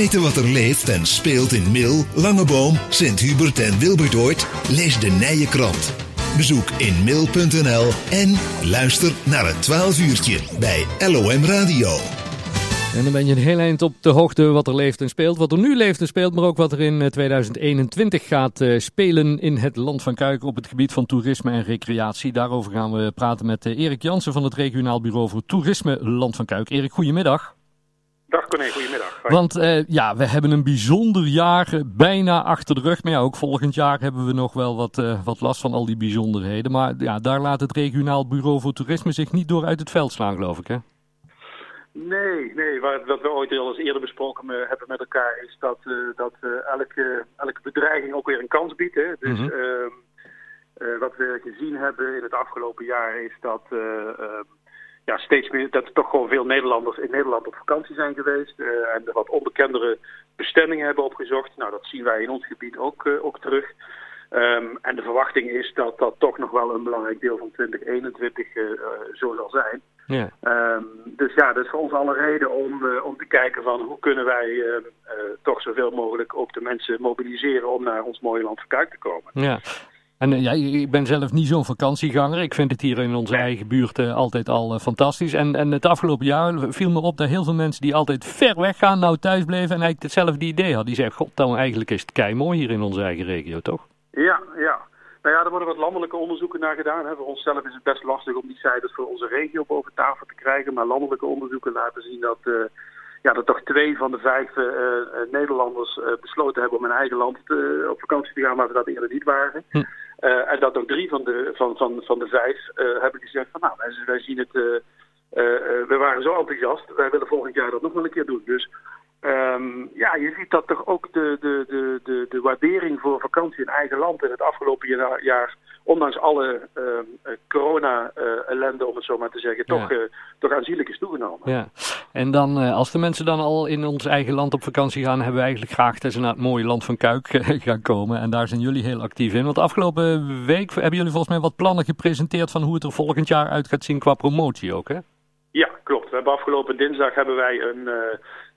Weten wat er leeft en speelt in Mil, Langeboom, Sint-Hubert en Wilbertoord? Lees de Nije Krant. Bezoek in mil.nl en luister naar het 12 uurtje bij LOM Radio. En dan ben je een heel eind op de hoogte wat er leeft en speelt. Wat er nu leeft en speelt, maar ook wat er in 2021 gaat uh, spelen in het Land van Kuik op het gebied van toerisme en recreatie. Daarover gaan we praten met uh, Erik Jansen van het Regionaal Bureau voor Toerisme Land van Kuik. Erik, goedemiddag. Dag Corné, goedemiddag. Hoi. Want uh, ja, we hebben een bijzonder jaar bijna achter de rug. Maar ja, ook volgend jaar hebben we nog wel wat, uh, wat last van al die bijzonderheden. Maar ja, daar laat het regionaal bureau voor toerisme zich niet door uit het veld slaan, geloof ik, hè? Nee, nee. Wat, wat we ooit al eens eerder besproken hebben met elkaar is dat, dat elke, elke bedreiging ook weer een kans biedt. Hè? Dus mm -hmm. wat we gezien hebben in het afgelopen jaar is dat ja, steeds meer dat er toch gewoon veel Nederlanders in Nederland op vakantie zijn geweest uh, en wat onbekendere bestemmingen hebben opgezocht. Nou, dat zien wij in ons gebied ook, uh, ook terug. Um, en de verwachting is dat dat toch nog wel een belangrijk deel van 2021 uh, zo zal zijn. Yeah. Um, dus ja, dat is voor ons alle reden om, om te kijken van hoe kunnen wij toch zoveel mogelijk ook de mensen mobiliseren om naar ons mooie land Verkuik te komen. Ja. En uh, ja, ik ben zelf niet zo'n vakantieganger. Ik vind het hier in onze eigen buurt uh, altijd al uh, fantastisch. En, en het afgelopen jaar viel me op dat heel veel mensen die altijd ver weg gaan, nou thuis bleven en eigenlijk hetzelfde idee hadden. Die zeggen, god, dan eigenlijk is het kei mooi hier in onze eigen regio, toch? Ja, ja. Nou ja, er worden wat landelijke onderzoeken naar gedaan. Hè. Voor onszelf is het best lastig om die cijfers voor onze regio boven tafel te krijgen. Maar landelijke onderzoeken laten zien dat ja, dat toch twee van de vijf Nederlanders besloten hebben om in eigen land op vakantie te gaan, waar ze dat eerder niet waren. Hm. Uh, en dat ook drie van de, van, van, van de vijf hebben gezegd van nou, wij, wij zien het, we waren zo enthousiast, wij willen volgend jaar dat nog wel een keer doen. Dus um, ja, je ziet dat toch ook de, de, de, de, de waardering voor vakantie in eigen land in het afgelopen jaar, ondanks alle uh, corona-ellende, om het zo maar te zeggen, toch, uh, toch aanzienlijk is toegenomen. Ja. En dan, als de mensen dan al in ons eigen land op vakantie gaan, hebben we eigenlijk graag dat ze naar het mooie land van Kuik gaan komen. En daar zijn jullie heel actief in. Want afgelopen week hebben jullie volgens mij wat plannen gepresenteerd van hoe het er volgend jaar uit gaat zien qua promotie ook, hè? Ja, klopt. We hebben afgelopen dinsdag hebben wij een,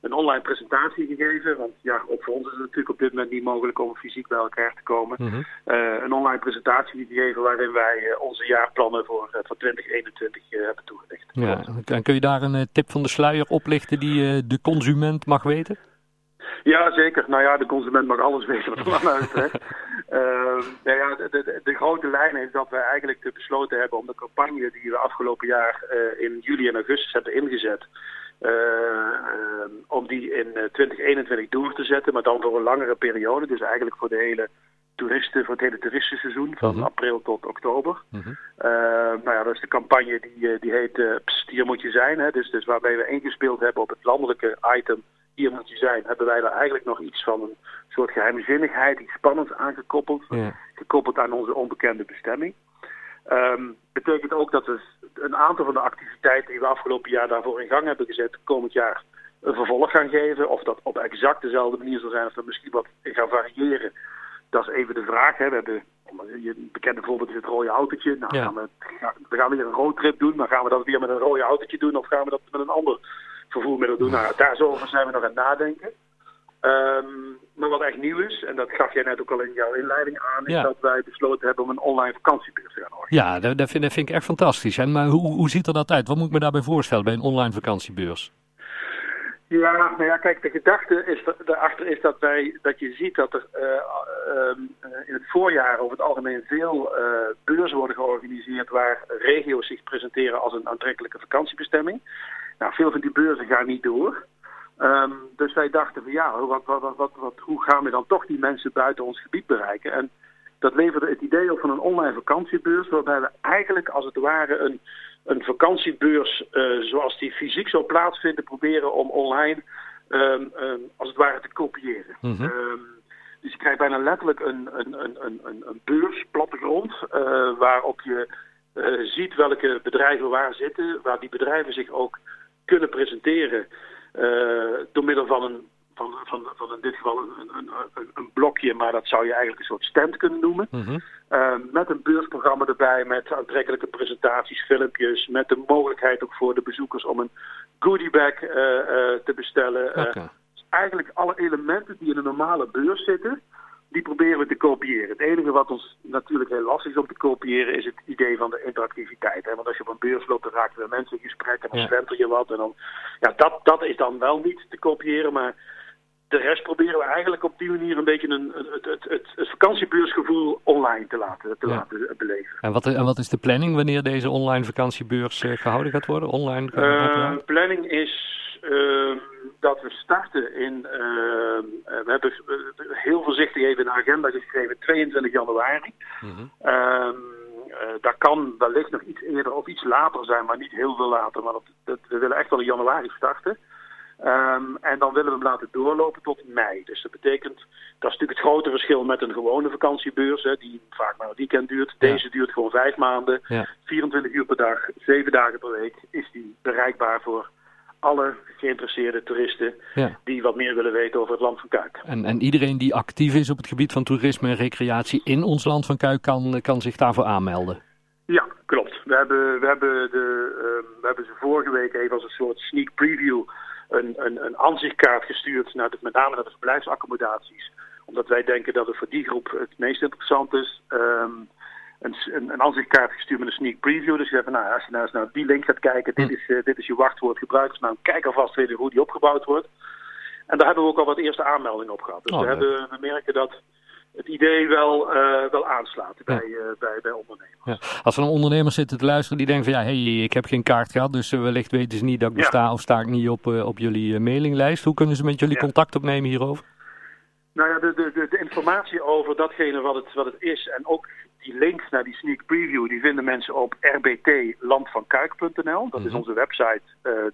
een online presentatie gegeven. Want ja, ook voor ons is het natuurlijk op dit moment niet mogelijk om fysiek bij elkaar te komen. Mm -hmm. uh, een online presentatie gegeven waarin wij uh, onze jaarplannen voor, uh, voor 2021 hebben toegelicht. Ja, en kun je daar een tip van de sluier oplichten die de consument mag weten? Ja, zeker. Nou ja, de consument mag alles weten wat er aan uittrekt. nou ja, de, de, de, grote lijn is dat we eigenlijk besloten hebben om de campagne die we afgelopen jaar in juli en augustus hebben ingezet. Uh, uh, om die in uh, 2021 door te zetten, maar dan voor een langere periode. Dus eigenlijk voor de hele toeristen, voor het hele toeristenseizoen, van Mhm. -huh. april tot oktober. -hmm. nou ja, dat is de campagne die, die heet Pst, hier moet je zijn. Hè? Dus, dus waarmee we ingespeeld hebben op het landelijke item hier moet je zijn, hebben wij daar eigenlijk nog iets van een soort geheimzinnigheid, iets spannends aangekoppeld. Yeah. Gekoppeld aan onze onbekende bestemming. Um, betekent ook dat we een aantal van de activiteiten die we afgelopen jaar daarvoor in gang hebben gezet, komend jaar een vervolg gaan geven. Of dat op exact dezelfde manier zal zijn, of dat misschien wat gaan variëren. Dat is even de vraag. Hè. We hebben, een bekende voorbeeld is het rode autootje. Nou, ja. gaan we, we gaan weer een roadtrip doen, maar gaan we dat weer met een rode autootje doen of gaan we dat met een ander vervoermiddel doen? Nou, daar zo over zijn we nog aan het nadenken. Um, maar wat echt nieuw is, en dat gaf jij net ook al in jouw inleiding aan, is ja. dat wij besloten hebben om een online vakantiebeurs te gaan organiseren. Ja, dat, dat, vind, dat vind ik echt fantastisch. En maar hoe, hoe ziet er dat uit? Wat moet ik me daarbij voorstellen bij een online vakantiebeurs? Ja, nou ja, kijk, de gedachte is daarachter is dat wij dat je ziet dat er uh, um, in het voorjaar over het algemeen veel uh, beurzen worden georganiseerd waar regio's zich presenteren als een aantrekkelijke vakantiebestemming. Nou, veel van die beurzen gaan niet door. Um, dus wij dachten van ja, wat, wat, wat, wat, hoe gaan we dan toch die mensen buiten ons gebied bereiken? En dat leverde het idee op van een online vakantiebeurs, waarbij we eigenlijk als het ware een, een vakantiebeurs uh, zoals die fysiek zou plaatsvinden, proberen om online um, um, als het ware te kopiëren. Mm -hmm. dus je krijgt bijna letterlijk een, een, een, een, een beurs, plattegrond, uh, waarop je uh, ziet welke bedrijven waar zitten, waar die bedrijven zich ook kunnen presenteren. Uh, door middel van een, van, van, van in dit geval een, een, een, blokje, maar dat zou je eigenlijk een soort stand kunnen noemen. Mm -hmm. uh, met een beursprogramma erbij, met aantrekkelijke presentaties, filmpjes, met de mogelijkheid ook voor de bezoekers om een goodiebag uh, te bestellen. Okay. eigenlijk alle elementen die in een normale beurs zitten, die proberen we te kopiëren. Het enige wat ons natuurlijk heel lastig is om te kopiëren is het idee van de interactiviteit. Hè? Want als je op een beurs loopt, dan raken er mensen in gesprek en dan ja. je wat. En dan, ja, dat, dat is dan wel niet te kopiëren, maar de rest proberen we eigenlijk op die manier een beetje een, het, het, het, het vakantiebeursgevoel online te laten, te laten beleven. En wat, en wat is de planning wanneer deze online vakantiebeurs uh, gehouden gaat worden? Online uh, planning is uh, dat we starten in, we hebben heel voorzichtig even de agenda geschreven, 22 januari. Mm dat kan wellicht nog iets eerder of iets later zijn, maar niet heel veel later. Maar dat, dat, we willen echt wel in januari starten. Um, en dan willen we hem laten doorlopen tot mei. Dus dat betekent, dat is natuurlijk het grote verschil met een gewone vakantiebeurs, hè, die vaak maar een weekend duurt. Deze duurt gewoon vijf maanden, ja. 24 uur per dag, zeven dagen per week is die bereikbaar voor alle geïnteresseerde toeristen ja. die wat meer willen weten over het land van Kuik. En, en iedereen die actief is op het gebied van toerisme en recreatie in ons land van Kuik kan, kan zich daarvoor aanmelden? Ja, klopt. We hebben, we, hebben de, uh, we hebben ze vorige week even als een soort sneak preview een, een, een aanzichtkaart gestuurd, naar de, met name naar de verblijfsaccommodaties. Omdat wij denken dat het voor die groep het meest interessant is. Um, een, een, een aanzichtkaart gestuurd met een sneak preview. Dus je zegt, nou, als je nou eens naar die link gaat kijken, dit hm. is, uh, dit is je wachtwoord gebruikt. Nou, kijk alvast weer hoe die opgebouwd wordt. En daar hebben we ook al wat eerste aanmeldingen op gehad. Dus oh, we, hebben, we merken dat het idee wel, uh, wel aanslaat bij, uh, bij, bij ondernemers. Ja. Als er een ondernemer zitten te luisteren die denkt van ja, hey, ik heb geen kaart gehad, dus wellicht weten ze niet dat ik besta of sta ik niet op, op jullie mailinglijst. Hoe kunnen ze met jullie contact opnemen hierover? Nou ja, de, de, de, informatie over datgene wat het, wat het is en ook die links naar die sneak preview, die vinden mensen op rbtlandvankuik.nl. Dat is mhm. onze website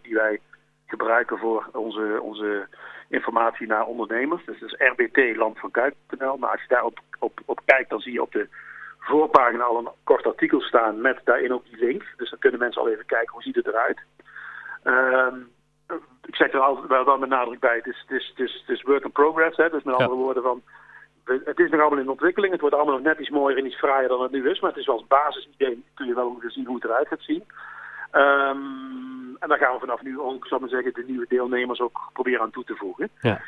die wij gebruiken voor onze, onze informatie naar ondernemers. Dus dat is rbtlandvankuik.nl. Maar als je daar op, op, op kijkt, dan zie je op de voorpagina al een kort artikel staan met daarin ook die link. Dus dan kunnen mensen al even kijken hoe ziet het eruit. Um, ik zeg er al wel, wel met nadruk bij, het is, het is, het is, het is work in progress. Hè? Dus met andere woorden van, het is nog allemaal in ontwikkeling. Het wordt allemaal nog net iets mooier en iets fraaier dan het nu is. Maar het is wel als basisidee, kun je wel ongeveer zien hoe het eruit gaat zien. Um, en daar gaan we vanaf nu ook, zal maar zeggen, de nieuwe deelnemers ook proberen aan toe te voegen. Ja.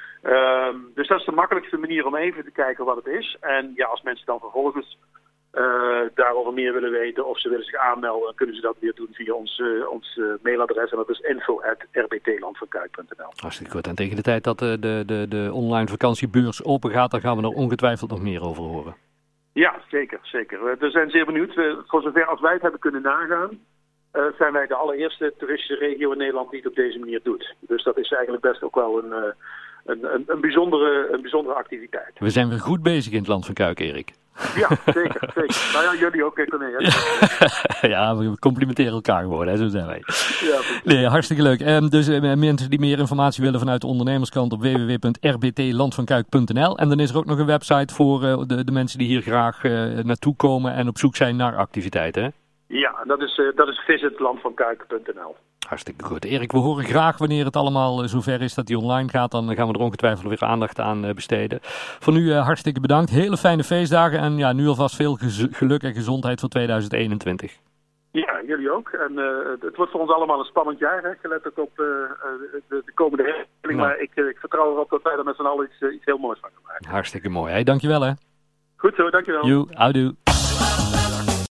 Um, dus dat is de makkelijkste manier om even te kijken wat het is. En ja, als mensen dan vervolgens uh, daarover meer willen weten of ze willen zich aanmelden, kunnen ze dat weer doen via ons, uh, ons uh, mailadres. En dat is info.rbtlandvankuik.nl. Hartstikke goed. En tegen de tijd dat de, de, de, de online vakantiebeurs open gaat, dan gaan we er ongetwijfeld nog meer over horen. Ja, zeker. zeker. We zijn zeer benieuwd. voor zover als wij het hebben kunnen nagaan, zijn wij de allereerste toeristische regio in Nederland die het op deze manier doet. Dus dat is eigenlijk best ook wel een, een, een, een, bijzondere, een bijzondere activiteit. We zijn weer goed bezig in het land van Kuik, Erik. Ja, zeker. zeker. Nou ja, jullie ook, Corné. ja, we complimenteren elkaar gewoon, hè, zo zijn wij. Ja, nee, hartstikke leuk. Um, dus uh, mensen die meer informatie willen vanuit de ondernemerskant op www.rbtlandvankuik.nl En dan is er ook nog een website voor uh, de, de mensen die hier graag uh, naartoe komen en op zoek zijn naar activiteiten, hè? Ja, dat is, uh, dat is visitlandvankuiken.nl. Hartstikke goed. Erik, we horen graag wanneer het allemaal uh, zover is dat die online gaat. Dan gaan we er ongetwijfeld weer aandacht aan uh, besteden. Voor nu hartstikke bedankt. Hele fijne feestdagen en ja, nu alvast veel geluk en gezondheid voor 2021. Ja, jullie ook. En het wordt voor ons allemaal een spannend jaar, hè, gelet ook op de, de, komende regeling. Nou. Maar ik, ik, vertrouw erop dat wij er met z'n allen iets, iets heel moois van gaan maken. Hartstikke mooi. Hey, dankjewel hè. Goed zo, dankjewel. You, houdoe.